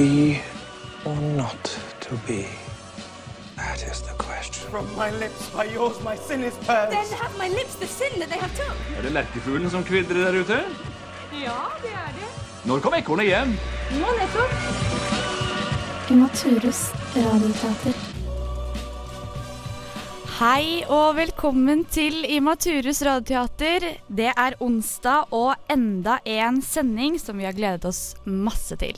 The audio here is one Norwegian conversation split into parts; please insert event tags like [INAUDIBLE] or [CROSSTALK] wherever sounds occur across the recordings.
be or not to be? That is the question. From my lips, by yours, my sin is purged. Then have my lips the sin that they have took. Er det lerkefuglen som kvidrer der ute? Ja, det er det. Når kom ekornet hjem? Nå nettopp. Imaturus radioteater. Hei og velkommen til Imaturus radioteater. Det er onsdag og enda en sending som vi har gledet oss masse til.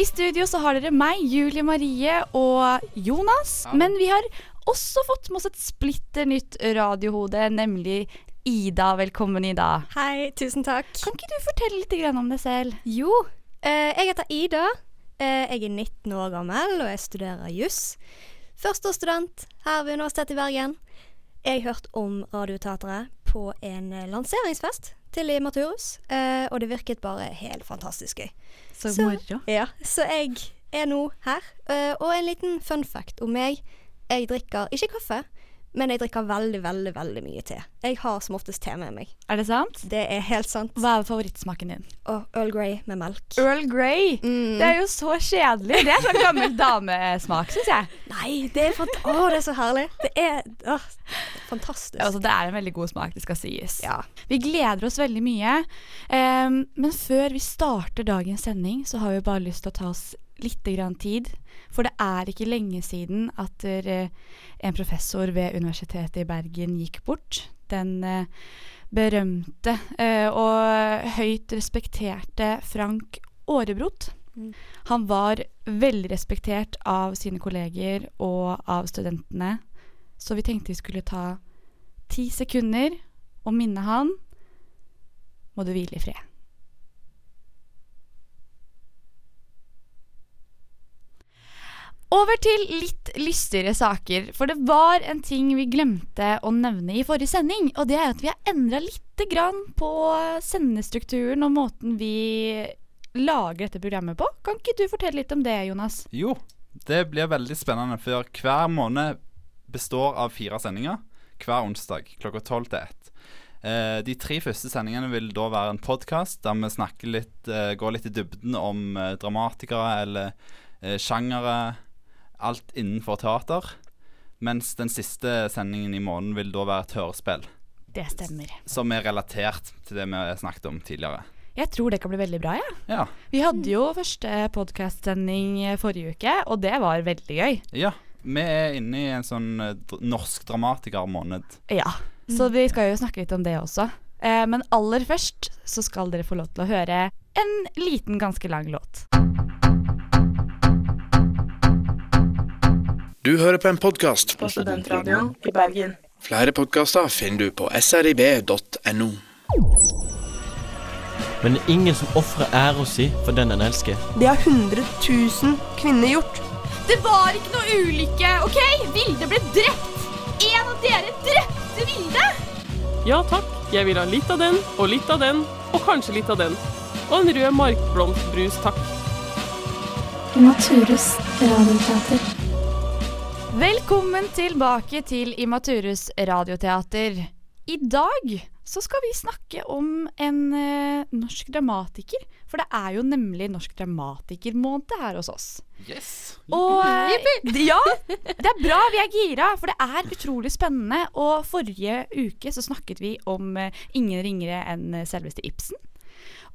I studio så har dere meg, Julie Marie og Jonas. Men vi har også fått med oss et splitter nytt radiohode, nemlig Ida. Velkommen, Ida. Hei, tusen takk. Kan ikke du fortelle litt om deg selv? Jo, eh, jeg heter Ida. Eh, jeg er 19 år gammel, og jeg studerer juss. Førsteårsstudent her ved Universitetet i Bergen. Jeg hørte om Radioteatret på en eh, lanseringsfest til i eh, og det virket bare helt fantastisk gøy. Så, Så-. Ja, så jeg er nå her. Eh, og en liten fun fact om meg. Jeg drikker ikke kaffe, men jeg drikker veldig, veldig, veldig mye te. Jeg har som oftest te med meg. Er det sant? Det er helt sant. Hva er favorittsmaken din? Og Earl Grey med melk. Earl Grey. Mm. Det er jo så kjedelig. Det er sånn gammel damesmak, syns jeg. Nei, det er, å, det er så herlig. Det er åh, fantastisk. Altså, det er en veldig god smak, det skal sies. Ja. Vi gleder oss veldig mye. Um, men før vi starter dagens sending, så har vi bare lyst til å ta oss litt grann tid. For det er ikke lenge siden at eh, en professor ved Universitetet i Bergen gikk bort. Den eh, berømte eh, og høyt respekterte Frank Aarebrot. Mm. Han var veldig respektert av sine kolleger og av studentene. Så vi tenkte vi skulle ta ti sekunder og minne han. Må du hvile i fred. Over til litt lystigere saker, for det var en ting vi glemte å nevne i forrige sending, og det er at vi har endra lite grann på sendestrukturen og måten vi lager dette programmet på. Kan ikke du fortelle litt om det, Jonas? Jo, det blir veldig spennende, for hver måned består av fire sendinger. Hver onsdag klokka tolv til ett. Eh, de tre første sendingene vil da være en podkast der vi litt, eh, går litt i dybden om eh, dramatikere eller sjangere. Alt innenfor teater. Mens den siste sendingen i måneden vil da være et hørespill. Det stemmer. Som er relatert til det vi har snakket om tidligere. Jeg tror det kan bli veldig bra, jeg. Ja. Ja. Vi hadde jo første podkastsending forrige uke, og det var veldig gøy. ja. Vi er inne i en sånn eh, norsk dramatikermåned. Ja, så vi skal jo snakke litt om det også. Eh, men aller først så skal dere få lov til å høre en liten, ganske lang låt. Du hører på en podkast. på Studentradioen i Bergen. Flere podkaster finner du på srib.no. Men det er ingen som ofrer æra si for den en elsker. Det har 100 000 kvinner gjort. Det var ikke noe ulykke, OK? Vilde ble drept! En av dere drepte Vilde! Ja takk, jeg vil ha litt av den, og litt av den, og kanskje litt av den. Og en rød markblomstbrus, takk. Naturus radioteater. Velkommen tilbake til Imaturus radioteater. I dag så skal vi snakke om en eh, norsk dramatiker. For det er jo nemlig Norsk dramatikermåned her hos oss. Yes. Og ja, [LAUGHS] det er bra vi er gira, for det er utrolig spennende. Og forrige uke så snakket vi om eh, ingen ringere enn eh, selveste Ibsen.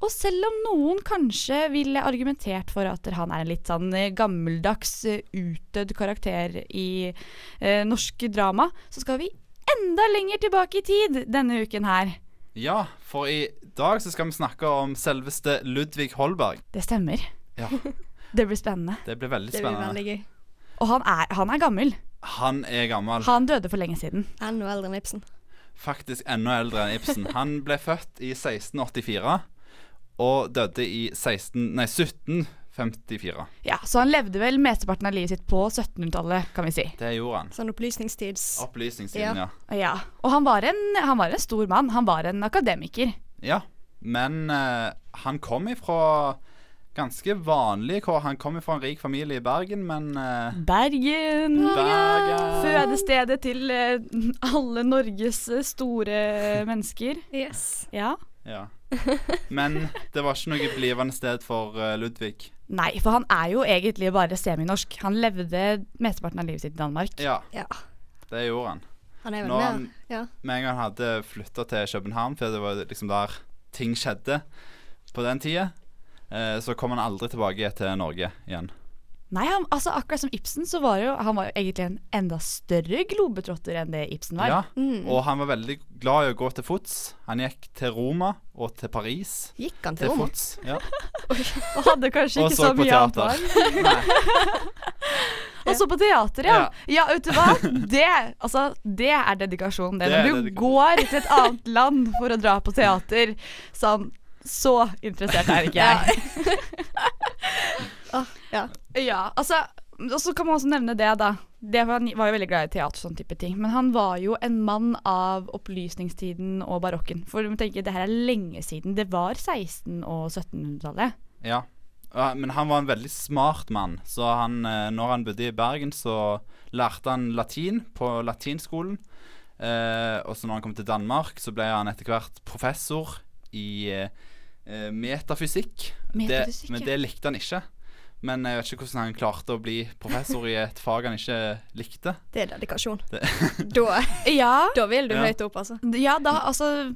Og selv om noen kanskje ville argumentert for at han er en litt sånn eh, gammeldags, eh, utdødd karakter i eh, norsk drama, så skal vi enda lenger tilbake i tid denne uken her. Ja, for i dag så skal vi snakke om selveste Ludvig Holberg. Det stemmer. Ja, [LAUGHS] Det blir spennende. det blir veldig Det blir veldig gøy. Og han er, han er gammel. Han er gammel. Han døde for lenge siden. Enda eldre enn Ibsen. Faktisk enda eldre enn Ibsen. Han ble født i 1684 og døde i 16, nei, 1754. Ja, Så han levde vel mesteparten av livet sitt på 1700-tallet, kan vi si. Det gjorde han. Sånn opplysningstids... Opplysningstiden, ja. Ja, Og han var en, han var en stor mann. Han var en akademiker. Ja, men uh, han kom ifra ganske vanlige kår. Han kom ifra en rik familie i Bergen, men uh, Bergen. Bergen. Fødestedet til uh, alle Norges store mennesker. Yes. Ja. Ja. Men det var ikke noe blivende sted for eh, Ludvig. Nei, for han er jo egentlig bare seminorsk. Han levde mesteparten av livet sitt i Danmark. Ja, Ja. det gjorde han. Han er vel Når han- ja. Med en gang han hadde flytta til København, for det var liksom der ting skjedde på den tida, eh, så kom han aldri tilbake til Norge igjen. Nei, han, altså akkurat som Ibsen, så var jo han var jo egentlig en enda større globetrotter enn det Ibsen var. Ja, Mm. Og han var veldig glad i å gå til fots. Han gikk til Roma og til Paris. Gikk han til Til Roma? fots. Ja. [LAUGHS] Og hadde kanskje ikke så så på mye annet teater. valg. [LAUGHS] [LAUGHS] Og så på teater, ja. ja. vet du hva? Det, altså, det er dedikasjon, det. Det Når du går til et annet land for å dra på teater, sånn Så interessert er ikke jeg. ja. Ja, altså Og så kan man også nevne det, da. Det var, han var jo veldig glad i teater og sånn type ting. Men han var jo en mann av opplysningstiden og barokken. For du må tenke, det her er lenge siden. Det var 1600- og 1700-tallet. Ja. Ja, Men han var en veldig smart mann. Så han, eh, når han bodde i Bergen, så lærte han latin på latinskolen. Eh, og så når han kom til Danmark, så ble han etter hvert professor i eh, eh, metafysikk. Metafysikk, det, men det likte han ikke. Men jeg vet ikke hvordan han klarte å bli professor i et fag han ikke likte. Det er dedikasjon. Det. Da, [LAUGHS] Ja. da vil du Ja. høyt opp, altså. Ja, da, altså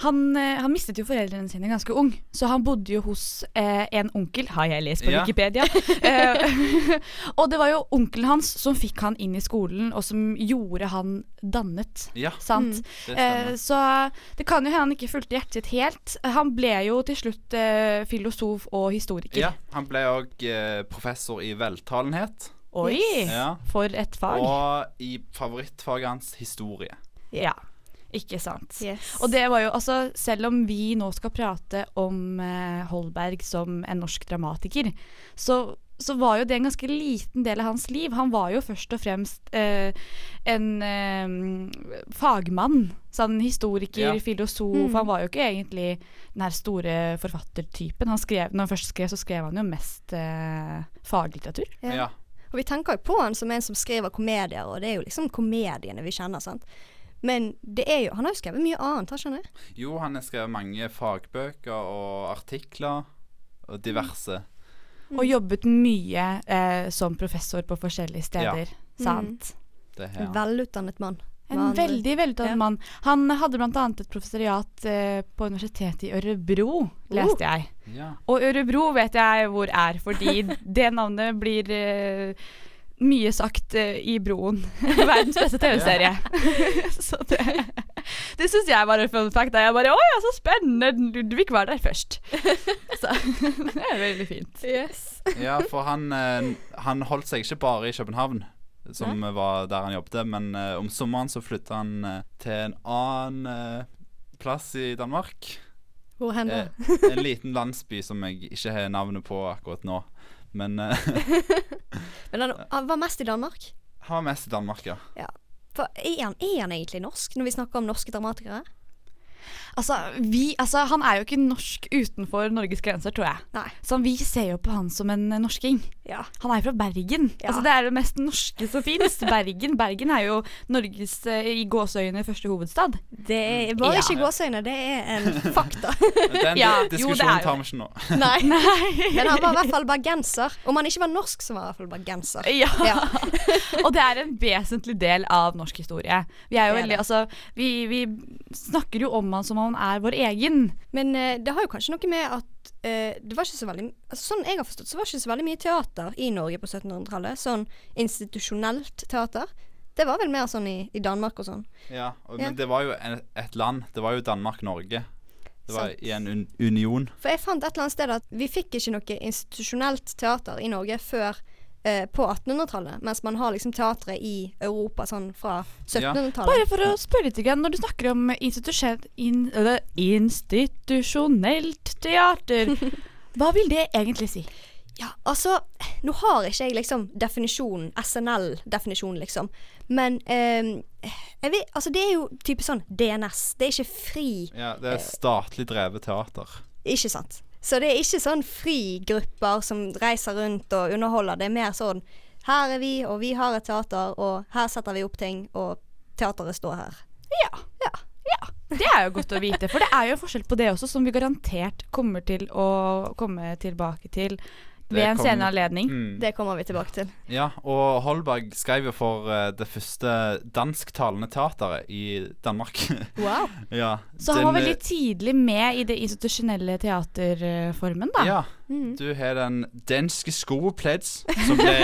han, eh, han mistet jo foreldrene sine ganske ung, så han bodde jo hos eh, en onkel, har jeg lest på Ja. Wikipedia. [LAUGHS] eh, [LAUGHS] og det var jo onkelen hans som fikk han inn i skolen, og som gjorde han dannet. Ja, Sant? det Eh, så det kan jo hende han ikke fulgte hjertet sitt helt. Han ble jo til slutt eh, filosof og historiker. Ja, han ble òg eh, professor i veltalenhet. Oi! Ja. For et fag. Og i favorittfaget hans historie. Ja, ikke sant. Yes. Og det var jo, altså, selv om vi nå skal prate om eh, Holberg som en norsk dramatiker, så, så var jo det en ganske liten del av hans liv. Han var jo først og fremst eh, en eh, fagmann. Sånn historiker, Ja. filosof. Mm. Han var jo ikke egentlig den her store forfattertypen. Han skrev, når han først skrev, så skrev han jo mest eh, faglitteratur. Ja. Ja. Og vi tenker jo på han som en som skriver komedier, og det er jo liksom komediene vi kjenner, sant. Men det er jo, han har jo skrevet mye annet, har ikke han det? Jo, han har skrevet mange fagbøker og artikler og diverse. Og jobbet mye eh, som professor på forskjellige steder. Sant? Det En velutdannet mann. En veldig velutdannet Ja. mann. Han hadde bl.a. et professoriat eh, på Universitetet i Ørebro, leste jeg. Ja. Og Ørebro vet jeg hvor er, fordi [LAUGHS] det navnet blir eh, mye sagt eh, i Broen. [LAUGHS] Verdens beste TV-serie. [LAUGHS] så det, det syns jeg var en fun fact. Jeg bare Å ja, så spennende! Ludvig var der først. [LAUGHS] så [LAUGHS] det er veldig fint. Yes. ja, for han, eh, han holdt seg ikke bare i København, som var der han jobbet, men eh, om sommeren så flytta han eh, til en annen plass i Danmark. Hvor hen da? En [LAUGHS] liten landsby som jeg ikke har navnet på akkurat nå. Men Men han, han var mest i Danmark. han var mest i Danmark, ja. Ja. For er han, er han egentlig norsk, når vi snakker om norske dramatikere? Altså, vi, altså, han er jo ikke norsk utenfor Norges grenser, tror jeg. Nei. Så vi ser jo på han som en eh, norsking. Ja. Han er fra Bergen. Ja. Altså, det er det mest norske som finnes. [LAUGHS] Bergen Bergen er jo Norges eh, i gåseøyne første hovedstad. Det er bare Ja. ikke gåseøyne, det er en [LAUGHS] fakta. Den [LAUGHS] Ja, diskusjonen er jo tar vi ikke nå. Nei. Men han var i hvert fall bergenser. Om han ikke var norsk, så var han i hvert fall bergenser. Ja. Ja. og det er en vesentlig del av norsk historie. Vi er jo er veldig, altså, vi, vi snakker jo om han som om han er vår egen. Men eh, det har jo kanskje noe med at eh, det var ikke så veldig altså, Sånn jeg har forstått, så var det ikke så veldig mye teater i Norge på 1700-tallet. Sånn institusjonelt teater. Det var vel mer sånn i, i Danmark og sånn. Ja, og, Ja. Men det var jo en, et land. Det var jo Danmark-Norge. Det var Sant. i en un union. For jeg fant et eller annet sted at vi fikk ikke noe institusjonelt teater i Norge før eh, på 1800-tallet, mens man har liksom teatret i Europa sånn fra 1700-tallet. Bare for å spørre litt, igjen når du snakker om institusjon- in, eller institusjonelt teater, [LAUGHS] hva vil det egentlig si? Ja, altså Nå har ikke jeg liksom definisjonen, SNL-definisjonen, liksom. Men eh, jeg vet, altså det er jo type sånn DNS. Det er ikke fri Ja, det er statlig drevet teater. Ikke sant. Så det er ikke sånn frigrupper som reiser rundt og underholder. Det er mer sånn Her er vi, og vi har et teater, og her setter vi opp ting, og teateret står her. Ja. Det er jo godt å vite, for det er jo forskjell på det også, som vi garantert kommer til å komme tilbake til Ved en kom- senere anledning. Mm. Det kommer vi tilbake til. Ja, og Holberg skrev jo for eh, det første dansktalende teateret i Danmark. [LAUGHS] Wow. ja, Så han var den, veldig tidlig med i det institusjonelle teaterformen, da. Ja. Mm. Du har den danske skopleds, som ble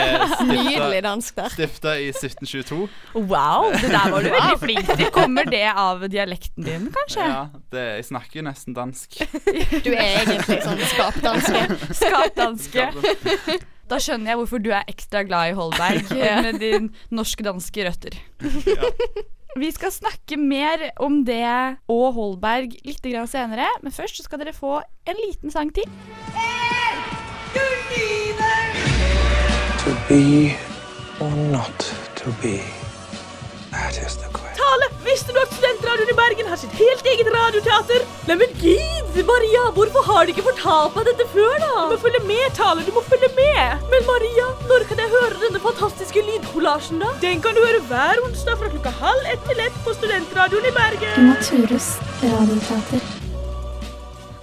stifta i 1722. Wow, det der var du veldig flink til. Kommer det av dialekten din, kanskje? Ja, det, jeg snakker jo nesten dansk. Du er egentlig sånn skapdanske. Skapdanske. Da skjønner jeg hvorfor du er ekstra glad i Holberg med dine norsk-danske røtter. Vi skal snakke mer om det og Holberg litt grann senere, men først skal dere få en liten sang til. To be or not to be. That is the question. Tale, visste du at Studentradioen i Bergen har sitt helt eget radioteater? Neimen gid, Maria, hvorfor har de ikke fortalt meg dette før, da? Du må følge med, Tale, du må følge med. Men Maria, når kan jeg høre denne fantastiske lydkollasjen, da? Den kan du høre hver onsdag fra klokka halv ett til ett på Studentradioen i Bergen. Imaturus radioteater.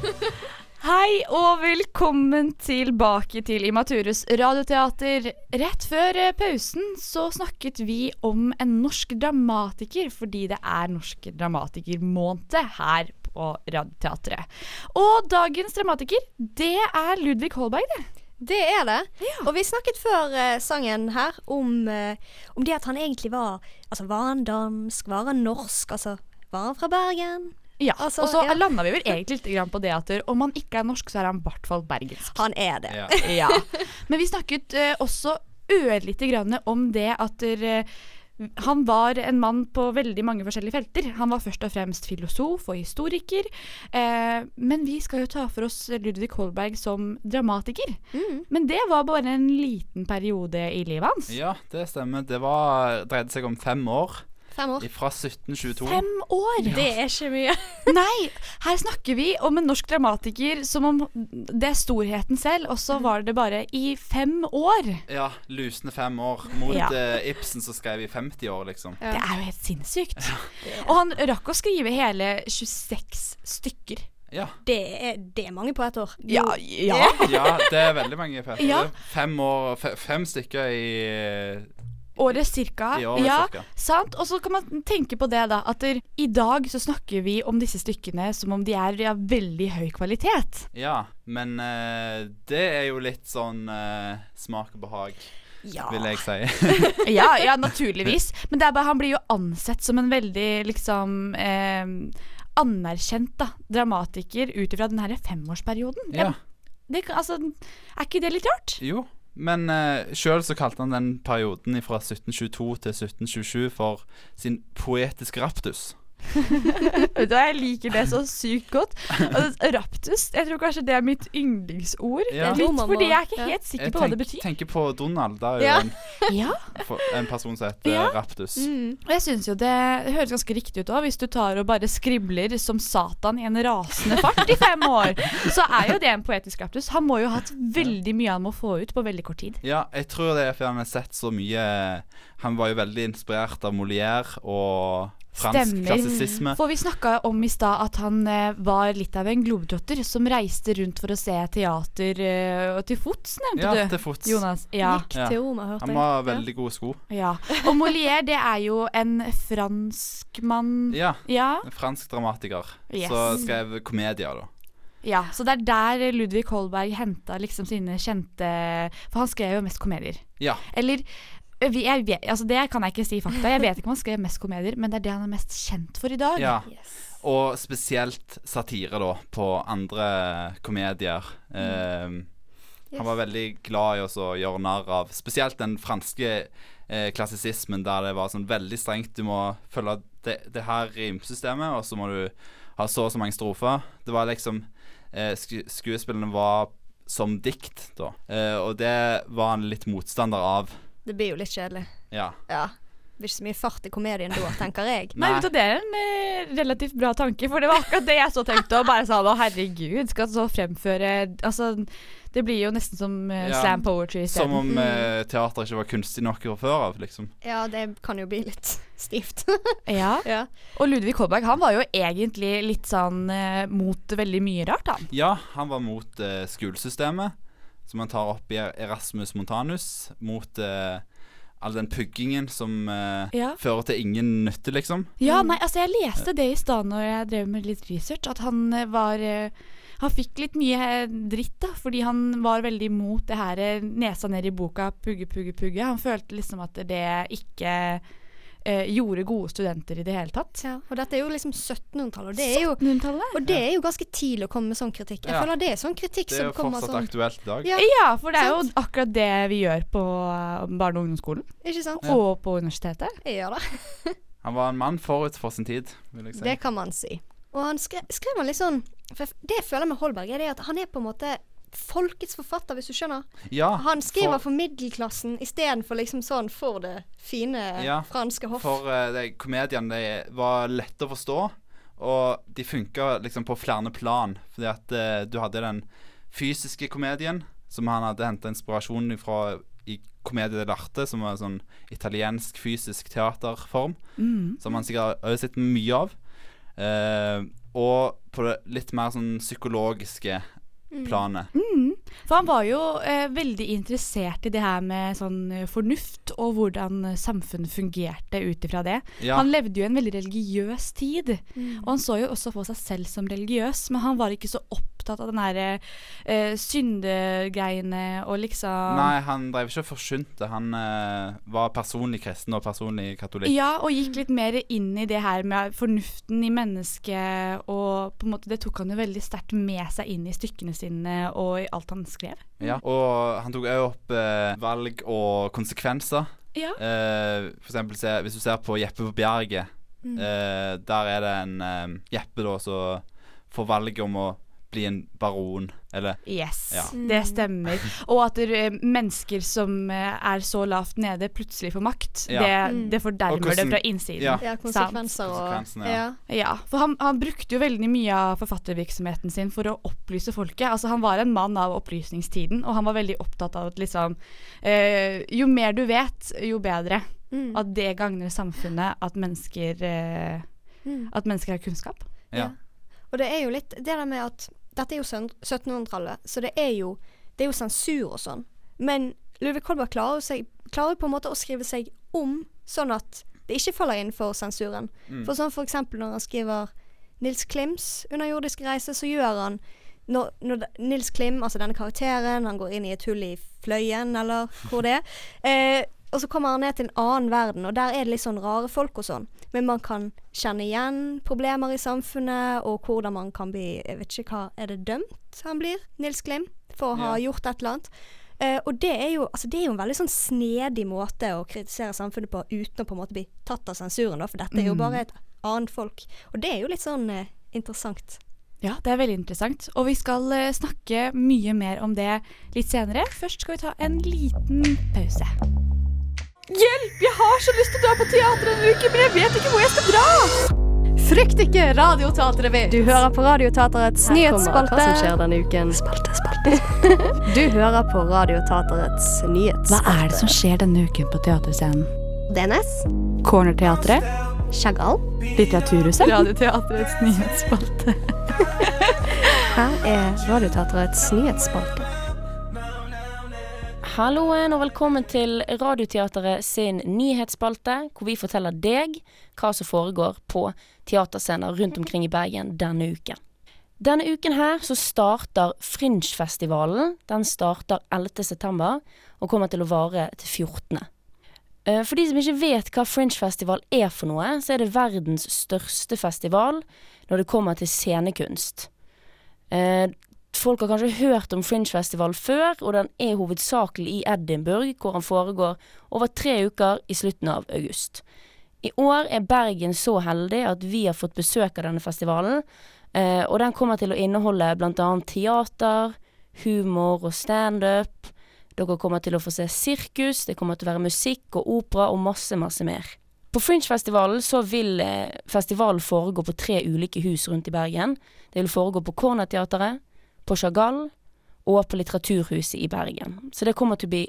[LAUGHS] Hei og velkommen tilbake til Imaturus radioteater. Rett før eh, pausen så snakket vi om en norsk dramatiker, fordi det er Norsk dramatikermåned her på Radioteatret. Og dagens dramatiker, det er Ludvig Holberg, det. Det er det. Og vi snakket før uh, sangen her om, uh, om det at han egentlig var Altså, var han dansk? Var han norsk? Altså, var han fra Bergen? Ja, Altså, og så ja. landa vi vel egentlig litt grann på det at om han ikke er norsk, så er han i hvert fall bergensk. Han er det. Ja. [LAUGHS] Ja. Men vi snakket uh, også ørlite grann om det at der, eh, han var en mann på veldig mange forskjellige felter. Han var først og fremst filosof og historiker. Eh, men vi skal jo ta for oss Ludvig Holberg som dramatiker. Mm. Men det var bare en liten periode i livet hans. Ja, det stemmer. Det var, dreide seg om fem år. Fem år. Fra 1722. Fem år! Det er ikke mye. [LAUGHS] Nei, her snakker vi om en norsk dramatiker som om det er storheten selv, og så var det bare i fem år. Ja, Lusende fem år. Mot Ja. uh, Ibsen som skrev i 50 år, liksom. Det er jo helt sinnssykt. Og han rakk å skrive hele 26 stykker. Ja. Det er, det er mange på ett år. Ja, ja. ja, det er veldig mange fetter. Ja. Fem, år, fem stykker i Året cirka. I året ja, cirka. sant? Og så kan man tenke på det, da. At der, i dag så snakker vi om disse stykkene som om de er av veldig høy kvalitet. Ja, men uh, det er jo litt sånn uh, smak og behag, Ja. vil jeg si. [LAUGHS] ja, ja, [LAUGHS] naturligvis. Men det bare, han blir jo ansett som en veldig liksom eh, anerkjent da, dramatiker ut ifra den herre femårsperioden. ja. Det, altså, er ikke det litt rart? Jo, men uh, sjøl så kalte han den perioden fra 1722 til 1727 for sin poetiske raptus. [LAUGHS] Vet du hva, Jeg liker det så sykt godt. Raptus, jeg tror kanskje det er mitt yndlingsord. Ja. Litt fordi jeg er ikke helt sikker på hva det betyr. Jeg tenker på Donald. Da er jo Ja. en, [LAUGHS] Ja, en person som heter Ja. Raptus. Mm. og jeg syns jo det høres ganske riktig ut òg. Hvis du tar og bare skribler som Satan i en rasende fart i fem år, så er jo det en poetisk raptus. Han må jo ha hatt veldig mye han må få ut på veldig kort tid. Ja, jeg tror det er fordi han har sett så mye Han var jo veldig inspirert av Molière og fransk klassisisme. For vi snakka om i stad at han eh, var litt av en globetrotter som reiste rundt for å se teater eh, til fots, nevnte Ja, du. til fots. Jonas. Ja. Gikk Ja. til hørte Han var veldig gode sko. ja. Og Molière, det er jo en franskmann Ja. Ja. En fransk dramatiker Yes. Så skrev komedier, da. ja. Så det er der Ludvig Holberg henta liksom sine kjente For han skrev jo mest komedier. Ja. Eller vi- jeg vet, altså Det kan jeg ikke si fakta. Jeg vet ikke om han skrev mest komedier, men det er det han er mest kjent for i dag. ja. Yes. Og spesielt satire, da, på andre komedier. Eh, Han var veldig glad i å gjøre narr av spesielt den franske eh, klassisismen, der det var sånn veldig strengt. Du må følge det, det her rimsystemet, og så må du ha så og så mange strofer. Det var liksom eh, sk Skuespillene var som dikt, da. Eh, og det var han litt motstander av. Det blir jo litt kjedelig. Ja. Ja. Det blir ikke så mye fart i komedien da, tenker jeg. Nei, Nei Det er en eh, relativt bra tanke, for det var akkurat det jeg så tenkte. Og bare sa da, herregud, skal så fremføre Altså, det blir jo nesten som eh, Ja, slam poetry Som om eh, teater ikke var kunstig nok fra før av, liksom. Ja, det kan jo bli litt stivt. [LAUGHS] Ja. ja. Og Ludvig Holberg han var jo egentlig litt sånn eh, mot veldig mye rart, han. Ja, han var mot eh, skolesystemet. Som han tar opp i Erasmus Montanus mot eh, all den puggingen som eh, Ja. fører til ingen nytte, liksom. Ja, nei, altså jeg leste det i stad når jeg drev med litt research, at han eh, var eh, Han fikk litt mye eh, dritt, da, fordi han var veldig imot det her eh, nesa ned i boka, pugge, pugge, pugge. Han følte liksom at det ikke eh, gjorde gode studenter i det hele tatt. Ja, og dette er jo liksom 1700-tallet, og det er jo 1700-tallet? Og det er jo ganske tidlig å komme med sånn kritikk. Jeg Ja. føler det er sånn kritikk Det er som jo fortsatt sånn aktuelt i dag. Ja. Ja, for det er jo akkurat det vi gjør på eh, barne- og ungdomsskolen. Ikke sant? Og på universitetet. Jeg gjør det. [LAUGHS] Han var en mann forut for sin tid, vil jeg si. Det kan man si. Og han skrev, skrev han litt sånn For det jeg føler med Holberg, er det at han er på en måte folkets forfatter, hvis du skjønner. Ja, han skriver for- for, middelklassen istedenfor liksom sånn for det fine Ja, franske hoff. For uh, komediene de var lette å forstå, og de funka liksom på flere plan. Fordi at uh, du hadde den fysiske komedien, som han hadde henta inspirasjon fra i Comedie dell'arte, som var en sånn italiensk fysisk teaterform. Mm. Som han sikkert har sett mye av. Uh, og på det litt mer sånn psykologiske planet. Mm. For han var jo eh, veldig interessert i det her med sånn eh, fornuft, og hvordan samfunnet fungerte ut ifra det. Ja. Han levde jo i en veldig religiøs tid, Mm. og han så jo også på seg selv som religiøs, men han var ikke så opptatt av den derre uh, syndegreiene og liksom Nei, han drev ikke og forsynte. Han uh, var personlig kristen og personlig katolikk. Ja, og gikk litt mer inn i det her med fornuften i mennesket, og på en måte det tok han jo veldig sterkt med seg inn i stykkene sine og i alt han skrev. Ja, og han tok òg opp uh, valg og konsekvenser. Ja. For eksempel se, hvis du ser på Jeppe på Bjerget. Mm. Uh, der er det en uh, Jeppe da som får valget om å bli en baron, eller Yes, Ja. det stemmer. Og at det, eh, mennesker som eh, er så lavt nede, plutselig får makt. Ja. Det, Mm. det fordermer hvordan- det fra innsiden. ja. Ja, konsekvenser og ja. for han, han brukte jo veldig mye av forfattervirksomheten sin for å opplyse folket. Altså Han var en mann av opplysningstiden, og han var veldig opptatt av at liksom eh, Jo mer du vet, jo bedre. Mm. At det gagner samfunnet, at mennesker eh, Mm. At mennesker har kunnskap. Ja. Og det er jo litt det der med at Dette er jo 1700-tallet, så det er jo Det er jo sensur og sånn. Men Ludvig Kolberg klarer, seg, klarer på en måte å skrive seg om sånn at det ikke faller innenfor sensuren. Mm. For sånn for eksempel når han skriver Nils Klims underjordisk reise, så gjør han når, når Nils Klim, altså denne karakteren, han går inn i et hull i fløyen, eller hvor det er. [LAUGHS] Eh, og så kommer han ned til en annen verden, og der er det litt sånn rare folk og sånn. Men man kan kjenne igjen problemer i samfunnet, og hvordan man kan bli Jeg vet ikke hva Er det dømt han blir, Nils Klim, for å ha Ja. gjort et eller annet? Uh, og det er, jo, altså det er jo en veldig sånn snedig måte å kritisere samfunnet på uten å på en måte bli tatt av sensuren, da, for dette er jo Mm. bare et annet folk. Og det er jo litt sånn uh, interessant. Ja, det er veldig interessant. Og vi skal uh, snakke mye mer om det litt senere. Først skal vi ta en liten pause. Hjelp! Jeg har så lyst til å dra på teater en uke, men jeg vet ikke hvor jeg skal dra! Frykt ikke, Radioteatret vet. Du hører på Radioteaterets nyhetsspalte. hva som skjer denne uken. Spalte, spalte. [LAUGHS] du hører på Radioteaterets nyhetsspalte. Hva er det som skjer denne uken på teaterscenen? DNS, Cornerteatret? Chagall. Litteraturhuset? Radioteaterets nyhetsspalte. [LAUGHS] Her er Radioteaterets nyhetsspalte. Halloen og velkommen til Radioteatret sin nyhetsspalte, hvor vi forteller deg hva som foregår på teaterscener rundt omkring i Bergen denne uken. Denne uken her så starter Fringe-festivalen. Den starter 11. september og kommer til å vare til 14. Eh, For de som ikke vet hva Fringe-festival er for noe, så er det verdens største festival når det kommer til scenekunst. Folk har kanskje hørt om Fringe-festival før, og den er hovedsakelig i Edinburgh, hvor den foregår over tre uker i slutten av august. I år er Bergen så heldig at vi har fått besøk av denne festivalen, eh, og den kommer til å inneholde annet teater, humor og standup. Dere kommer til å få se sirkus, det kommer til å være musikk og opera og masse, masse mer. På Fringe-festivalen så vil eh, festivalen foregå på tre ulike hus rundt i Bergen. Det vil foregå på Cornerteatret, på Chagall og på Litteraturhuset i Bergen. Så det kommer til å bli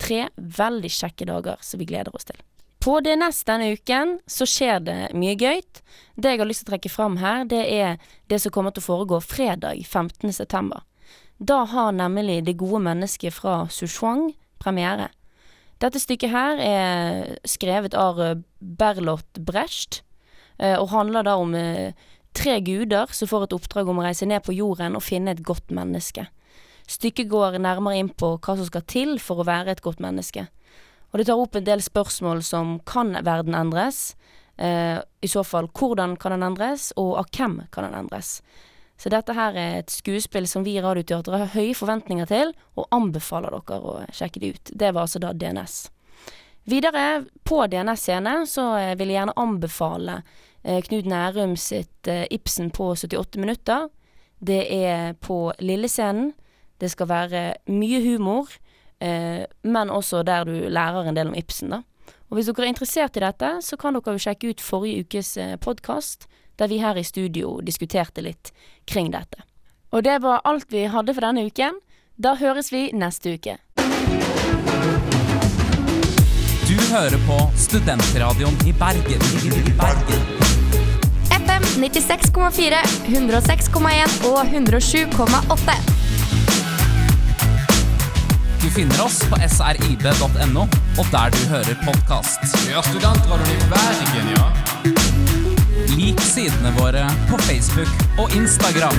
tre veldig kjekke dager som vi gleder oss til. På DNS denne uken så skjer det mye gøyt. Det jeg har lyst til å trekke fram her, det er det som kommer til å foregå fredag 15. september. Da har nemlig Det gode mennesket fra Sushuang premiere. Dette stykket her er skrevet av Berlot Brecht, eh, og handler da om eh, tre guder som får et oppdrag om å reise ned på jorden og finne et godt menneske. Stykket går nærmere inn på hva som skal til for å være et godt menneske. Og det tar opp en del spørsmål som kan verden endres? Eh, I så fall hvordan kan den endres, og av hvem kan den endres? Så dette her er et skuespill som vi i Radioteatret har høye forventninger til, og anbefaler dere å sjekke det ut. Det var altså da DNS. Videre, på DNS scene, så eh, vil jeg gjerne anbefale Knut Nærum sitt eh, Ibsen på 78 minutter. Det er på Lillescenen. Det skal være mye humor, eh, men også der du lærer en del om Ibsen, da. Og hvis dere er interessert i dette, så kan dere jo sjekke ut forrige ukes eh, podkast, der vi her i studio diskuterte litt kring dette. Og det var alt vi hadde for denne uken. Da høres vi neste uke. Du hører på Studentradioen i Bergen. I Bergen. FM 96,4, 106,1 og 107,8. Du finner oss på srib.no og der du hører podkast. Ja, Studentradioen i Bergen, ja. Lik sidene våre på Facebook og Instagram.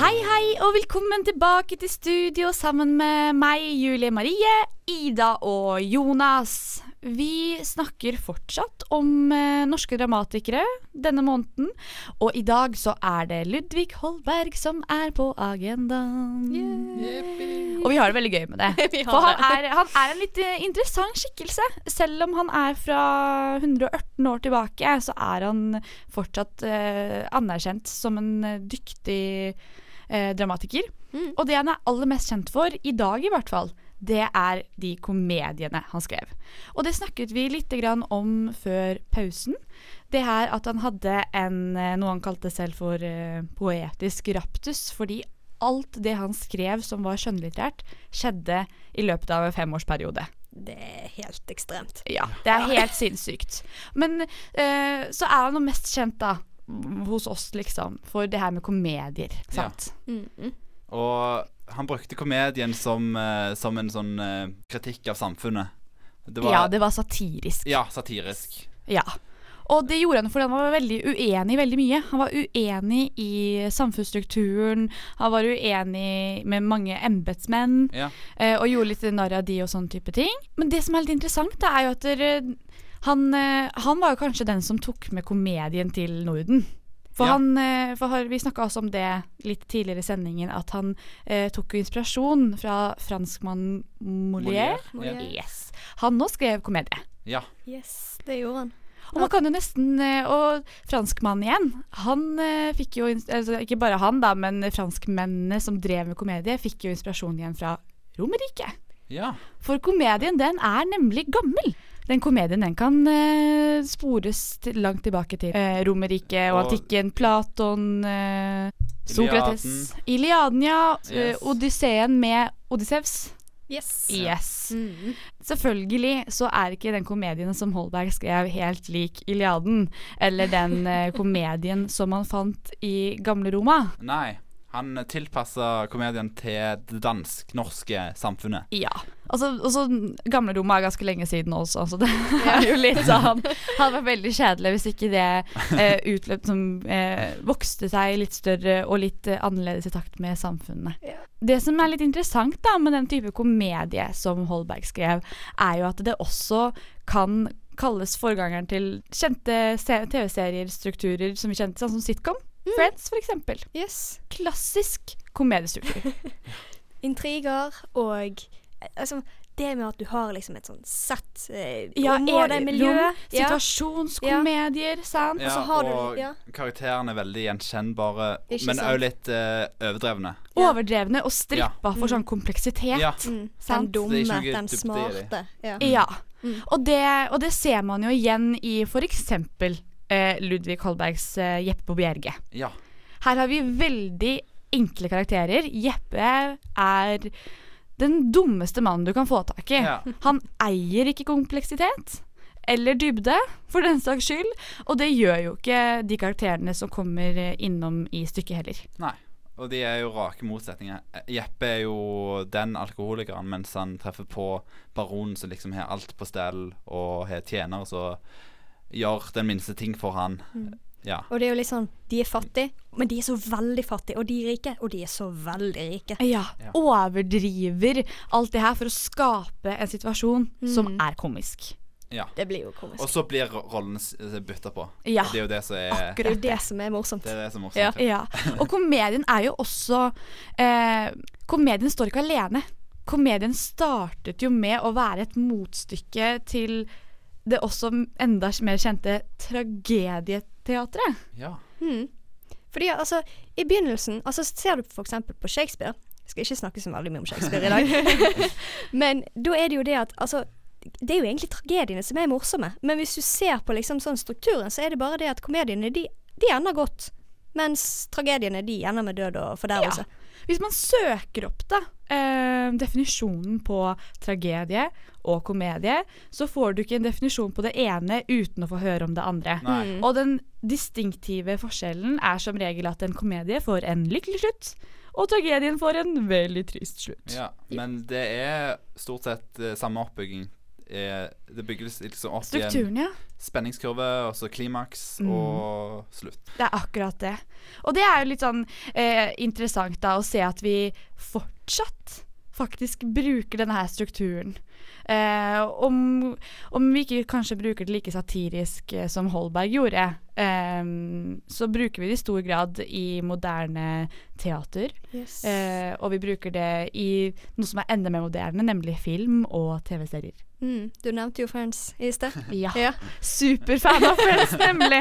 Hei, hei, og velkommen tilbake til studio sammen med meg, Julie Marie, Ida og Jonas. Vi snakker fortsatt om eh, norske dramatikere denne måneden, og i dag så er det Ludvig Holberg som er på agendaen. Og vi har det veldig gøy med det. [LAUGHS] For han er, han er en litt eh, interessant skikkelse. Selv om han er fra 118 år tilbake, så er han fortsatt eh, anerkjent som en eh, dyktig eh, dramatiker. Og det han er aller mest kjent for, i dag i hvert fall, det er de komediene han skrev. Og det snakket vi litt grann om før pausen. Det her at han hadde en, eh, noe han kalte selv for uh, poetisk raptus, fordi alt det han skrev som var skjønnlitterært, skjedde i løpet av en femårsperiode. Det er helt ekstremt. Ja, det er helt sinnssykt. Men uh, så er han jo mest kjent, da, hos oss, liksom, for det her med komedier. Sant? Og han brukte komedien som, eh, som en sånn eh, kritikk av samfunnet. Det var, Ja, det var satirisk. Ja, satirisk. Ja. Og det gjorde han fordi han var veldig uenig i veldig mye. Han var uenig i samfunnsstrukturen, han var uenig med mange embetsmenn, Ja. eh, og gjorde litt narr av de og sånne type ting. Men det som er litt interessant, er jo at dere, han, han var jo kanskje den som tok med komedien til Norden. For, Ja. han, eh, for har- vi snakka også om det litt tidligere i sendingen, at han eh, tok jo inspirasjon fra franskmannen Molière. Molière, ja. Yes. Han nå skrev komedie. Ja. Yes, det gjorde han. Og man kan jo nesten eh, Og franskmannen igjen. Han eh, fikk jo altså, Ikke bare han, da, men franskmennene som drev med komedie, fikk jo inspirasjon igjen fra Romerriket. Ja. For komedien, den er nemlig gammel. Den komedien den kan eh, spores til, langt tilbake til eh, Romerriket og Og- antikken. Platon, eh, Sokrates Iliaden, ja. eh, Yes. Odysseen med Odyssevs. Yes. Yes. Selvfølgelig så er ikke den komedien som Holberg skrev helt lik Iliaden, eller den eh, [LAUGHS] komedien som man fant i gamle Roma. Nei. Han tilpassa komedien til det dansk-norske samfunnet. Ja. Altså, også Gamle Roma er ganske lenge siden også, så det [LAUGHS] er jo litt sånn Hadde vært veldig kjedelig hvis ikke det eh, utløp som eh, vokste seg litt større og litt eh, annerledes i takt med samfunnet. Det som er litt interessant da med den type komedie som Holberg skrev, er jo at det også kan kalles forgangeren til kjente TV-serier, strukturer som vi kjente, sånn som sitcom. Friends, for eksempel. Yes. Klassisk komediestruktur. [LAUGHS] Intriger og altså, det med at du har liksom et sånn sett eh, Ja, område, det miljø. ja. Situasjonskomedier, sant? Ja, så har du- ja. karakterene er veldig gjenkjennbare, men òg litt eh, overdrevne. Overdrevne og strippa Ja. for sånn kompleksitet. Ja. Mm. Sant? Den dumme, er den smarte. Ja. Ja. Mm. Og, det, og det ser man jo igjen i for eksempel eh, Ludvig Holbergs eh, Jeppe på Bjerge. Ja. Her har vi veldig enkle karakterer. Jeppe er den dummeste mannen du kan få tak i. Ja. Han eier ikke kompleksitet. eller dybde, for den saks skyld. Og det gjør jo ikke de karakterene som kommer eh, innom i stykket heller. Nei. Og de er jo rake motsetninger. Jeppe er jo den alkoholikeren, mens han treffer på baronen som liksom har alt på stell, og har tjenere som gjør den minste ting for han. Mm. Ja. Og det er jo litt sånn De er fattige, men de er så veldig fattige. Og de er rike, og de er så veldig rike. Ja. Overdriver alt det her for å skape en situasjon som er komisk. ja. Det blir jo komisk. Og så blir ro- rollene s- bytta på. Ja. Det er jo det som er Det er det som er morsomt. Det er det som er morsomt. Ja. Og komedien er jo også eh, Komedien står ikke alene. Komedien startet jo med å være et motstykke til det også enda mer kjente tragedieteatret. Ja. Mm. Fordi altså, i begynnelsen altså Ser du for eksempel på Shakespeare Jeg skal ikke snakke så veldig mye om Shakespeare i dag. [LAUGHS] Men da er det jo det at altså det er jo egentlig tragediene som er morsomme. Men hvis du ser på liksom sånn strukturen, så er det bare det at komediene de, de ender godt. Mens tragediene de ender med død og fordervelse. Hvis man søker opp da eh, definisjonen på tragedie og komedie, så får du ikke en definisjon på det ene uten å få høre om det andre. Mm. Og den distinktive forskjellen er som regel at en komedie får en lykkelig slutt, og tragedien får en veldig trist slutt. Ja, men det er stort sett eh, samme oppbygging. Eh, det bygges liksom opp Strukturen, i ja. en spenningskurve, og så klimaks Mm. og slutt. Det er akkurat det. Og det er jo litt sånn eh, interessant da å se at vi fortsatt faktisk bruker denne her strukturen. Eh, om, om vi ikke kanskje bruker det like satirisk eh, som Holberg gjorde, eh, så bruker vi det i stor grad i moderne teater. Yes. Eh, og vi bruker det i noe som er enda mer moderne, nemlig film og TV-serier. Mm. Du nevnte jo Friends i sted. [LAUGHS] Ja. Superfan av Friends, nemlig.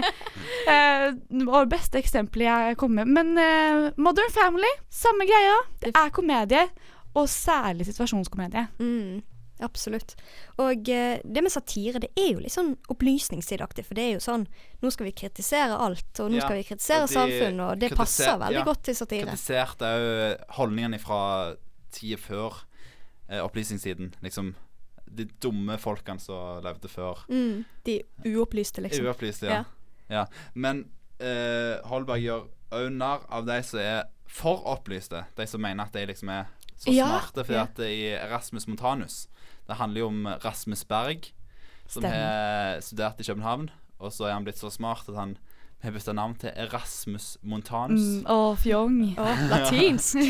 Eh, det var det beste eksempelet jeg kom med. Men eh, Modern Family, samme greia. Det er komedie, og særlig situasjonskomedie. Mm, absolutt. Og eh, det med satire, det er jo litt sånn opplysningstidaktig. For det er jo sånn Nå skal vi kritisere alt, og nå Ja, skal vi kritisere samfunnet, og det passer veldig ja, godt til satire. Kritiserte òg holdningene fra tida før eh, opplysningstiden. Liksom de dumme folkene som levde før. Mm, de uopplyste, liksom. Uopplyste, ja. ja. Men eh, Holberg gjør òg narr av de som er for opplyste. De som mener at de liksom er så Ja, smarte. For at i Erasmus Montanus Det handler jo om Rasmus Berg, som har studert i København. Og så er han blitt så smart at han har bytta navn til Erasmus Montanus. Mm, og fjong. [LAUGHS] Og latinsk. [LAUGHS]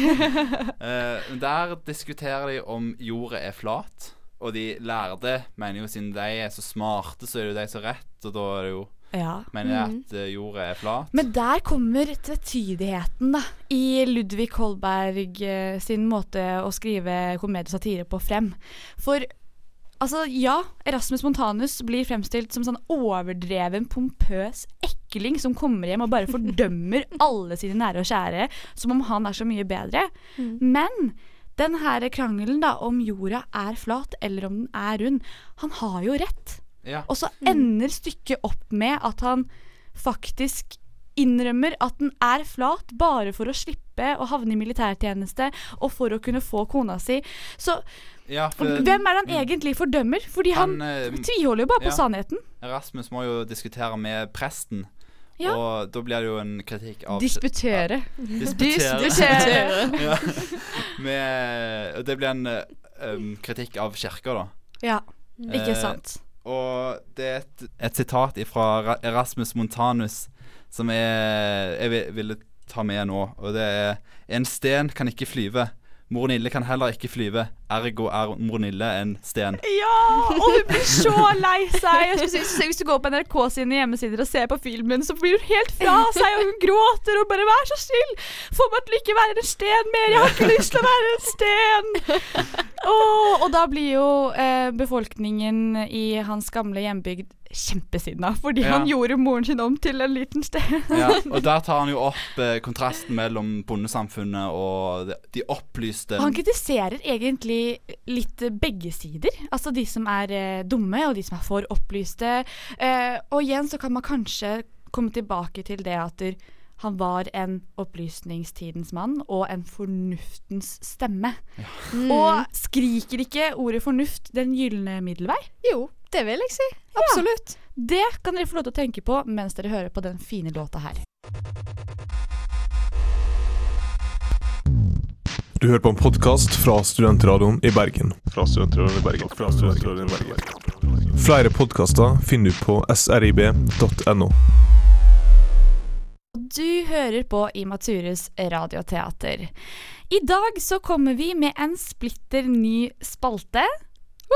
Eh, der diskuterer de om jorda er flat. Og de lærde mener jo siden de er så smarte, så er det jo de som har rett. Og da er det jo Ja. Men Mm. at eh, jorda er flat. Men der kommer tvetydigheten da, i Ludvig Holberg eh, sin måte å skrive komedie og satire på frem. For altså, ja, Erasmus Montanus blir fremstilt som sånn overdreven, pompøs ekling som kommer hjem og bare [LAUGHS] fordømmer alle sine nære og kjære, som om han er så mye bedre. Men den her krangelen da, om jorda er flat eller om den er rund, han har jo rett. Ja. Og så ender stykket opp med at han faktisk innrømmer at den er flat bare for å slippe å havne i militærtjeneste og for å kunne få kona si. Så Ja, for- hvem er det han egentlig fordømmer? Fordi han, Han, eh, tviholder jo bare på sannheten. Erasmus må jo diskutere med presten. Ja. Og da blir det jo en kritikk av Disputere. Disputere. Disputere. [LAUGHS] ja. [LAUGHS] Med, og det blir en eh, um, kritikk av kirka, da. Ja, ikke Eh, sant. Og det er et, et sitat fra Erasmus Montanus som jeg, jeg vil- ville ta med nå. Og det er En sten kan ikke flyve. Mor Nille kan heller ikke flyve. Ergo er mor Nille en sten. Ja! Og hun blir så lei seg. Si, hvis du går på NRK sine hjemmesider og ser på filmen, så blir hun helt fra seg, og hun gråter og bare 'vær så snill', få meg til ikke være en sten mer, jeg har ikke lyst til å være en sten'. Åh, og da blir jo eh, befolkningen i hans gamle hjembygd kjempesinna, fordi Ja. han gjorde moren sin om til en liten sted. Ja, [LAUGHS] og der tar han jo opp eh, kontrasten mellom bondesamfunnet og de, opplyste han kritiserer egentlig litt begge sider. Altså de som er eh, dumme, og de som er for opplyste. Eh, og igjen så kan man kanskje komme tilbake til det at der, han var en opplysningstidens mann og en fornuftens stemme. Mm. Og skriker ikke ordet fornuft den gylne middelvei? Jo, Det vil jeg si. Absolutt. Det kan dere få lov til å tenke på mens dere hører på den fine låta her. Du hører på en podkast fra Studentradioen i Bergen. Fra Studentradioen i Bergen. Fra Studentradioen i Bergen. Flere podkaster finner du på srib.no. Du hører på Imatures radioteater. I dag så kommer vi med en splitter ny spalte.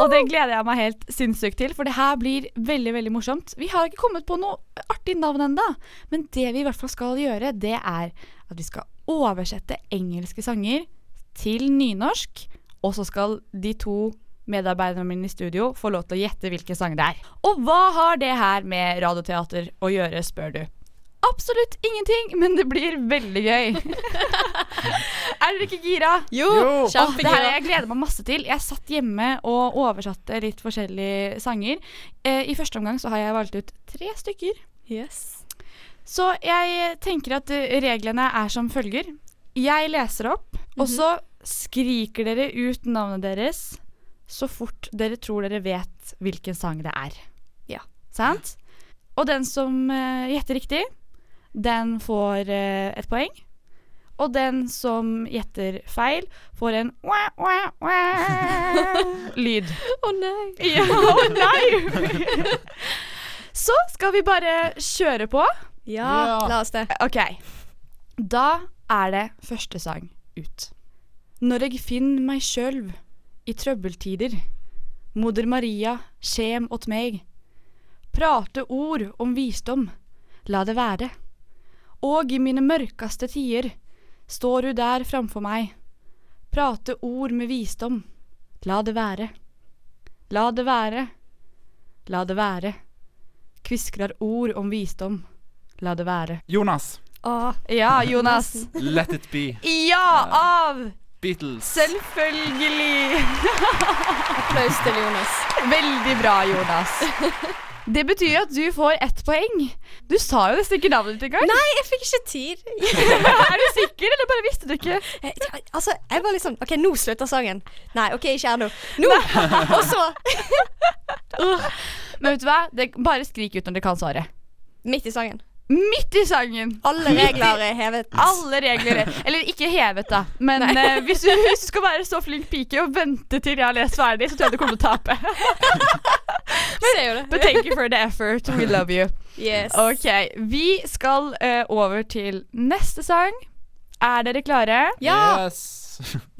Og det gleder jeg meg helt sinnssykt til, for det her blir veldig veldig morsomt. Vi har ikke kommet på noe artig navn ennå, men det vi i hvert fall skal gjøre, det er at vi skal oversette engelske sanger til nynorsk, og så skal de to medarbeiderne mine i studio få lov til å gjette hvilken sang det er. Og hva har det her med radioteater å gjøre, spør du. Absolutt ingenting, men det blir veldig gøy. [LAUGHS] er dere ikke gira? Jo, Åh, kjempegira. det her jeg gleder meg masse til. Jeg satt hjemme og oversatte litt forskjellige sanger. Eh, I første omgang så har jeg valgt ut tre stykker. Yes. Så jeg tenker at eh, reglene er som følger. Jeg leser opp, og så skriker dere ut navnet deres så fort dere tror dere vet hvilken sang det er. Ja. Sant? Og den som uh, gjetter riktig, den får eh, et poeng. Og den som gjetter feil, får en [LAUGHS] wah, wah, wah lyd. Å nei. [LAUGHS] Ja, å nei! [LAUGHS] Så skal vi bare kjøre på. Ja, la oss det. OK. Da er det første sang ut. Når jeg finn meg sjølv i trøbbeltider, moder Maria kjem åt meg. Prate ord om visdom, la det være. Og i mine mørkeste tider står du der framfor meg. Prate ord med visdom, la det være. La det være, la det være. Kviskrar ord om visdom, la det være. Jonas. Ja, Jonas. Let it be. Ja, av Beatles. Selvfølgelig. [LAUGHS] Applaus til Jonas. Veldig bra, Jonas. [LAUGHS] Det betyr at du får ett poeng. Du sa jo nesten ikke navnet ditt engang. Nei, jeg fikk ikke tid. [LAUGHS] er du sikker, eller bare visste du ikke? Jeg, Altså, jeg var liksom OK, nå slutter sangen. Nei, OK, ikke ennå. Nå! [LAUGHS] Og så [LAUGHS] Men vet du hva? Det, bare skrik ut når dere kan svaret. Midt i sangen. Midt i sangen. Alle regler er hevet. Alle regler er Eller ikke hevet, da. Men uh, hvis, du, hvis du skal være så flink pike og vente til jeg har lest ferdig, så tror jeg du kommer til å tape. [LAUGHS] Men. But thank you for the effort. We love you. Yes. Ok, Vi skal uh, over til neste sang. Er dere klare? Ja. Yes.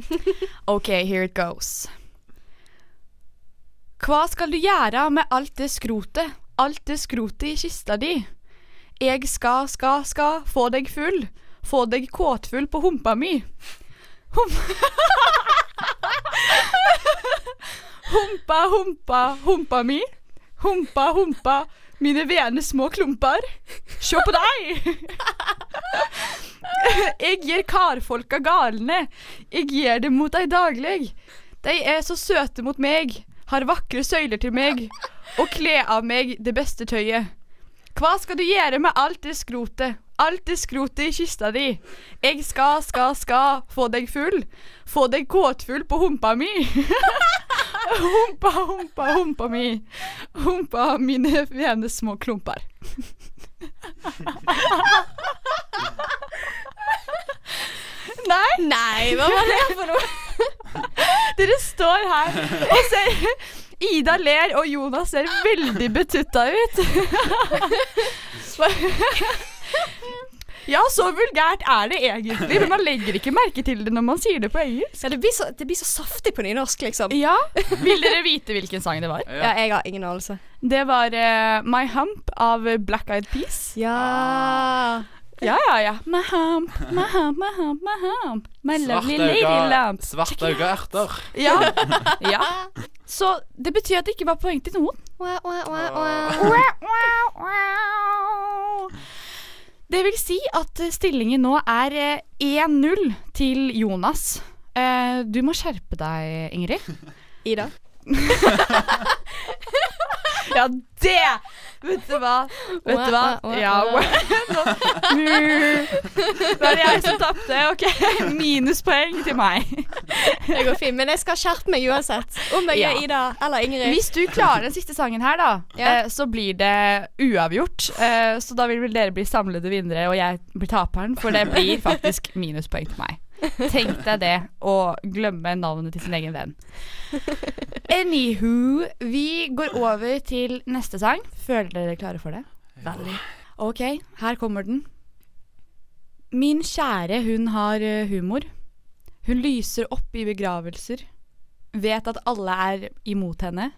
[LAUGHS] Ok, here it goes. Hva skal du gjøre med alt det skrotet, alt det skrotet i kista di? Jeg skal, skal, skal få deg full, få deg kåtfull på humpa mi. Hum [LAUGHS] humpa, humpa, humpa mi. Humpa, humpa, mine vene små klumper. Se på deg! [LAUGHS] Jeg gir karfolka galne. Jeg gir dem mot deg daglig. De er så søte mot meg, har vakre søyler til meg, og kle av meg det beste tøyet. Hva skal du gjøre med alt det skrotet, alt det skrotet i kista di? Jeg skal, skal, skal få deg full, få deg kåtfull på humpa mi. [LAUGHS] humpa, humpa, humpa mi. Humpa mine vene små klumper. [LAUGHS] Nei. Nei, hva var det for noe? Dere står her og ser Ida ler, og Jonas ser veldig betutta ut. [LAUGHS] Ja, så vulgært er det egentlig, men man legger ikke merke til det når man sier det på engelsk. Ja, det blir så, det blir så saftig på nynorsk, liksom. Ja, Vil dere vite hvilken sang det var? Ja, jeg har ingen anelse. Det var uh, My Hump av Black Eyed Peas. Ja. Ja, ja, ja. My hump, my hump, my hump, my hump. My lovely lady lamp. svarte øyne erter. Ja. ja. Så det betyr at det ikke var poeng til noen. Det vil si at eh, stillingen nå er eh, 1-0 til Jonas. Eh, du må skjerpe deg, Ingrid. Ida. [LAUGHS] ja, det! Vet du hva? Vet du hva? Ja, [LAUGHS] Nå [LAUGHS] er det jeg som tapte. OK, [LAUGHS] minuspoeng til meg. Det går fint, men jeg skal skjerpe meg uansett. Om jeg Ja. er Ida eller Ingrid. Hvis du klarer den siste sangen her, da, eh, så blir det uavgjort. Eh, så da vil vel dere bli samlede vinnere, og jeg blir taperen. For det blir faktisk minuspoeng til meg. Tenk deg det, å glemme navnet til sin egen venn. Anywho, vi går over til neste sang. Føler dere klare for det? Veldig. Ok, her kommer den. Min kjære, hun har eh, humor. Hun lyser opp i begravelser. Vet at alle er imot henne.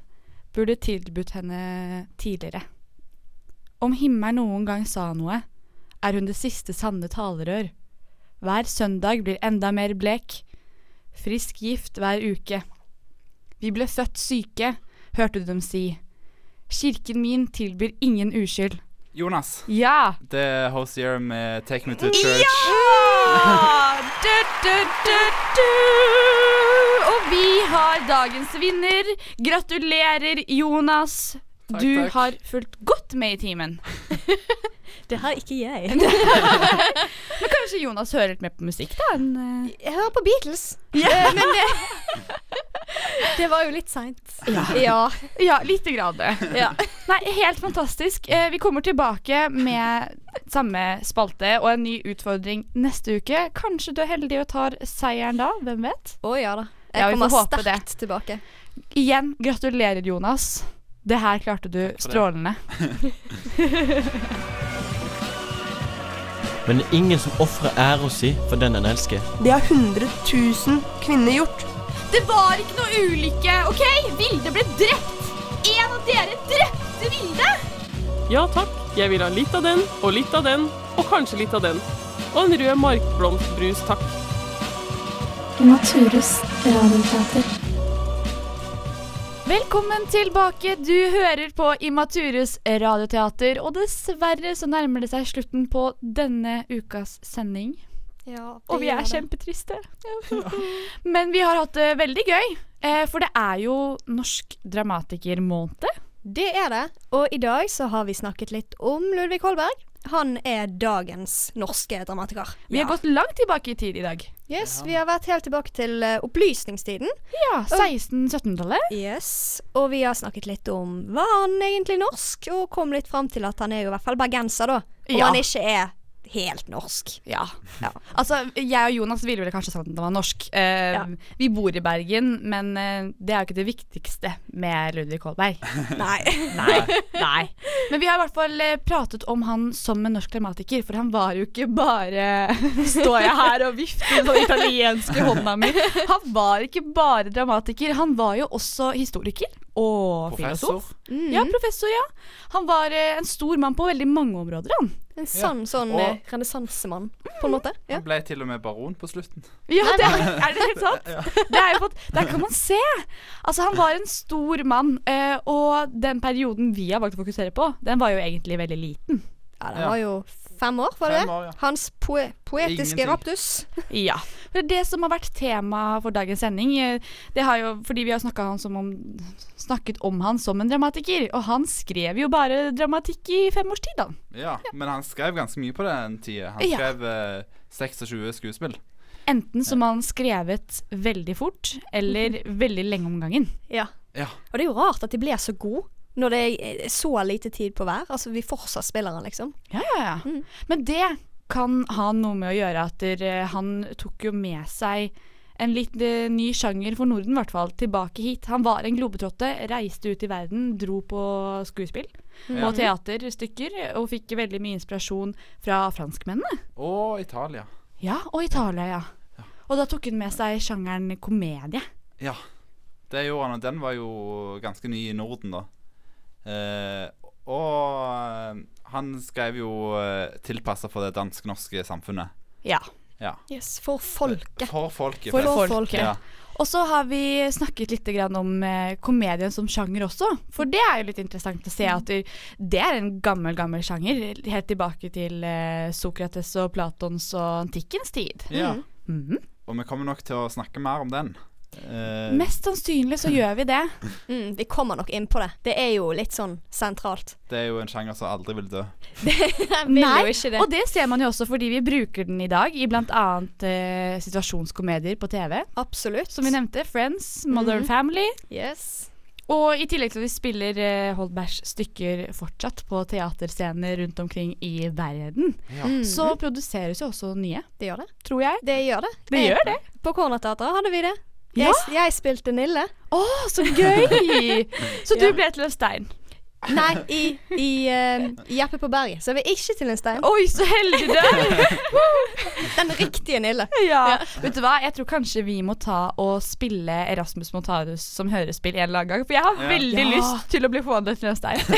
Burde tilbudt henne tidligere. Om himmelen noen gang sa noe, er hun det siste sanne talerør. Hver søndag blir enda mer blek. Frisk gift hver uke. Vi ble født syke, hørte du dem si. Kirken min tilbyr ingen uskyld. Jonas. Ja! Det er Hosier med 'Take Me To Church'. Ja! [LAUGHS] Du, du, du, du. Og vi har dagens vinner. Gratulerer, Jonas. Takk, du takk. har fulgt godt med i timen. [LAUGHS] Det har ikke jeg. [LAUGHS] Men kanskje Jonas hører litt mer på musikk, da? En, uh... Jeg hører på Beatles. Ja. Eh, Men det Det var jo litt seint. Ja. ja. Ja, lite grad. Ja. Nei, helt fantastisk. Eh, vi kommer tilbake med samme spalte og en ny utfordring neste uke. Kanskje du er heldig og tar seieren da? Hvem vet? Å ja da. Jeg Ja, kommer sterkt det. tilbake. Igjen, gratulerer, Jonas. Det her klarte du strålende. Men det er ingen som ofrer æra si for den en elsker. Det har 100 000 kvinner gjort. Det var ikke noe ulykke, OK? Vilde ble drept. En av dere drepte Vilde. Ja takk, jeg vil ha litt av den, og litt av den, og kanskje litt av den. Og en rød markblomstbrus, takk. Naturus radioteater. Velkommen tilbake. Du hører på Immaturus radioteater, og dessverre så nærmer det seg slutten på denne ukas sending. Ja, Og vi er kjempetriste. [LAUGHS] Men vi har hatt det veldig gøy, eh, for det er jo norsk dramatikermåned. Det er det. Og i dag så har vi snakket litt om Ludvig Holberg. Han er dagens norske dramatiker. Vi har gått langt tilbake i tid i dag. Yes, Vi har vært helt tilbake til eh, opplysningstiden. Ja, 1600-1700-tallet. Yes, Og vi har snakket litt om var han egentlig norsk, og kom litt fram til at han er jo i hvert fall bergenser, da. Om Ja. han ikke er helt norsk. Ja. Altså, jeg og Jonas ville vel kanskje sagt at den var norsk. Eh, Vi bor i Bergen, men uh, det er jo ikke det viktigste med Ludvig Holberg. [LAUGHS] Nei. Nei. Nei. Men vi har i hvert fall eh, pratet om han som en norsk dramatiker, for han var jo ikke bare [LAUGHS] Står jeg her og vifter med den italienske hånda mi. Han var ikke bare dramatiker, han var jo også historiker. Og Professor. filosof. Ja, professor, ja. Han var eh, en stor mann på veldig mange områder, han. En sann sånn Og- eh, renessansemann, på en måte. Ja. Han ble til og med baron på slutten. Ja, det er, er det helt sant? [LAUGHS] Det er jo fått, der kan man se. Altså, han var en stor mann, eh, og den perioden vi har valgt å fokusere på, den var jo egentlig veldig liten. Ja, den var jo fem år, var det Fem år, ja. Hans poe poetiske Ingenting. raptus. Ja. Det som har vært tema for dagens sending, eh, det har jo fordi vi har om, snakket om han som en dramatiker, og han skrev jo bare dramatikk i fem års tid, da. Ja, men han skrev ganske mye på den tida. Han skrev ja. 26 skuespill. Enten som han skrevet veldig fort, eller veldig lenge om gangen. Ja. Ja. Og det er jo rart at de blir så gode når det er så lite tid på hver. Altså, vi fortsatt spiller han, liksom. Ja, ja, ja. Men det kan ha noe med å gjøre at der, han tok jo med seg en litt eh, ny sjanger for Norden, i hvert fall, tilbake hit. Han var en globetrotte, reiste ut i verden, dro på skuespill mm. og teaterstykker, og fikk veldig mye inspirasjon fra franskmennene. Og Italia. Ja, og Italia, ja. Og da tok han med seg sjangeren komedie. Ja, det gjorde han, og den var jo ganske ny i Norden, da. Eh, og eh, han skrev jo uh, tilpassa for det dansk-norske samfunnet. Ja. Ja. Yes, for folket. For folket. For for folket. Ja. Og så har vi snakket litt om eh, komedien som sjanger også. For det er jo litt interessant å se at det, er en gammel, gammel sjanger. Helt tilbake til eh, Sokrates og Platons og antikkens tid. Ja. Mhm. Og vi kommer nok til å snakke mer om den Eh, Mest sannsynlig så gjør vi det. [LAUGHS] Mm, vi kommer nok inn på det. Det er jo litt sånn sentralt. det er jo en sjanger som aldri vil dø. [LAUGHS] Vil Nei, jo ikke det. og det ser man jo også fordi vi bruker den i dag i bl.a. Uh, situasjonskomedier på TV. Absolutt. Som vi nevnte. Friends, Modern Mhm. Family. Yes. Og i tillegg til at vi spiller uh, Holbergs stykker fortsatt på teaterscener rundt omkring i verden, Ja. Mhm. så produseres jo også nye. Det gjør det. Tror jeg. Det gjør det. Det gjør det. På Cornerteatret hadde vi det. Ja. Jeg, jeg spilte Nille. Å, så gøy! [LAUGHS] så du Ja. ble til en stein. Nei, i, i uh, Jeppe på berget. Så jeg vil ikke til en stein. Oi, så heldig du er! [LAUGHS] Den riktige Nille. Ja. Vet du hva, jeg tror kanskje vi må ta og spille Erasmus Montanus som hørespill en eller annen gang. For jeg har Ja. veldig Ja. lyst til å bli forvandlet til en stein. [LAUGHS]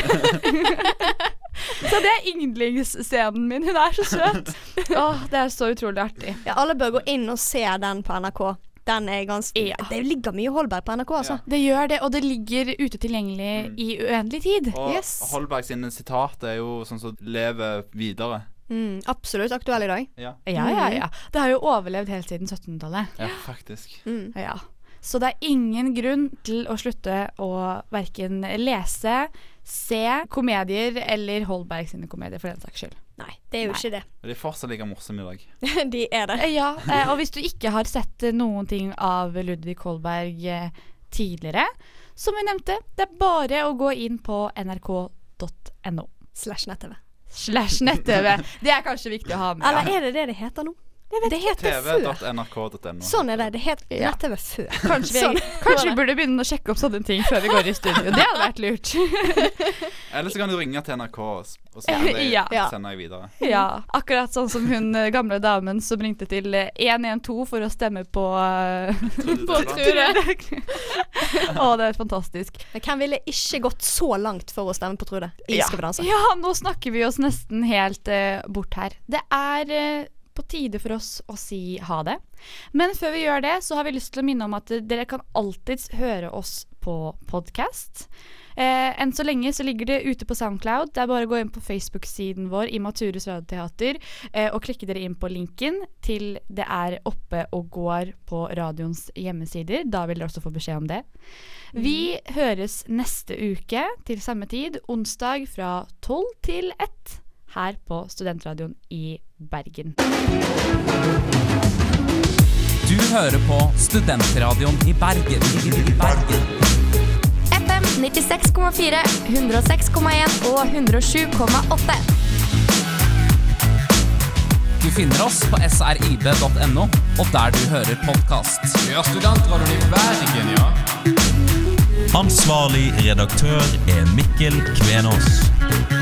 så det er yndlingsscenen min. Hun er så søt. Åh, det er så utrolig artig. Ja, alle bør gå inn og se den på NRK. Den er ganske Det ligger mye Holberg på NRK, altså. Det gjør det, og det ligger ute tilgjengelig i uendelig tid. Og Holberg sine sitat er jo sånn som lever videre. Mm, absolutt aktuell i dag. Ja, Ja, ja, ja. Det har jo overlevd helt siden 1700-tallet. ja faktisk. Mm. Ja. Så det er ingen grunn til å slutte å verken lese, se komedier eller Holberg sine komedier, for den saks skyld. Nei, det er jo ikke det. De er fortsatt like morsomme i dag. [LAUGHS] De er det. Ja, eh, og hvis du ikke har sett eh, noen ting av Ludvig Holberg eh, tidligere, som vi nevnte, det er bare å gå inn på nrk.no. Slash nett-TV. Slash nett-TV. Det er kanskje viktig å ha med. Eller er det det det heter nå? Det het det før. tv.nrk.no. Sånn er det. Det het Ja. nett-TV før. [LAUGHS] Kanskje vi, Sånn. kanskje vi burde begynne å sjekke opp sånne ting før vi går i studio. Det hadde vært lurt. [LAUGHS] Eller så kan du ringe til NRK og, så sender jeg, Ja. videre. Ja, akkurat sånn som hun eh, gamle damen som ringte til eh, 112 for å stemme på eh, [LAUGHS] På Trude. Å, det er fantastisk. Men hvem ville ikke gått så langt for å stemme på Trude i Ja. Skal vi danse? Ja, nå snakker vi oss nesten helt uh, bort her. Det er eh, på tide for oss å si ha det. Men før vi gjør det, så har vi lyst til å minne om at dere kan alltids høre oss på podkast. Eh, enn så lenge så ligger det ute på Soundcloud. Det er bare å gå inn på Facebook-siden vår i Matures Radioteater eh, og klikke dere inn på linken til det er oppe og går på radioens hjemmesider. Da vil dere også få beskjed om det. Vi høres neste uke til samme tid, onsdag fra 12 til 1 her på Studentradioen i Bergen. Du hører på Studentradioen i Bergen. I Bergen. FM 96,4, 106,1 og 107,8. Du finner oss på srib.no og der du hører podkast. Ja, Studentradioen i Bergen, ja. Ansvarlig redaktør er Mikkel Kvenås.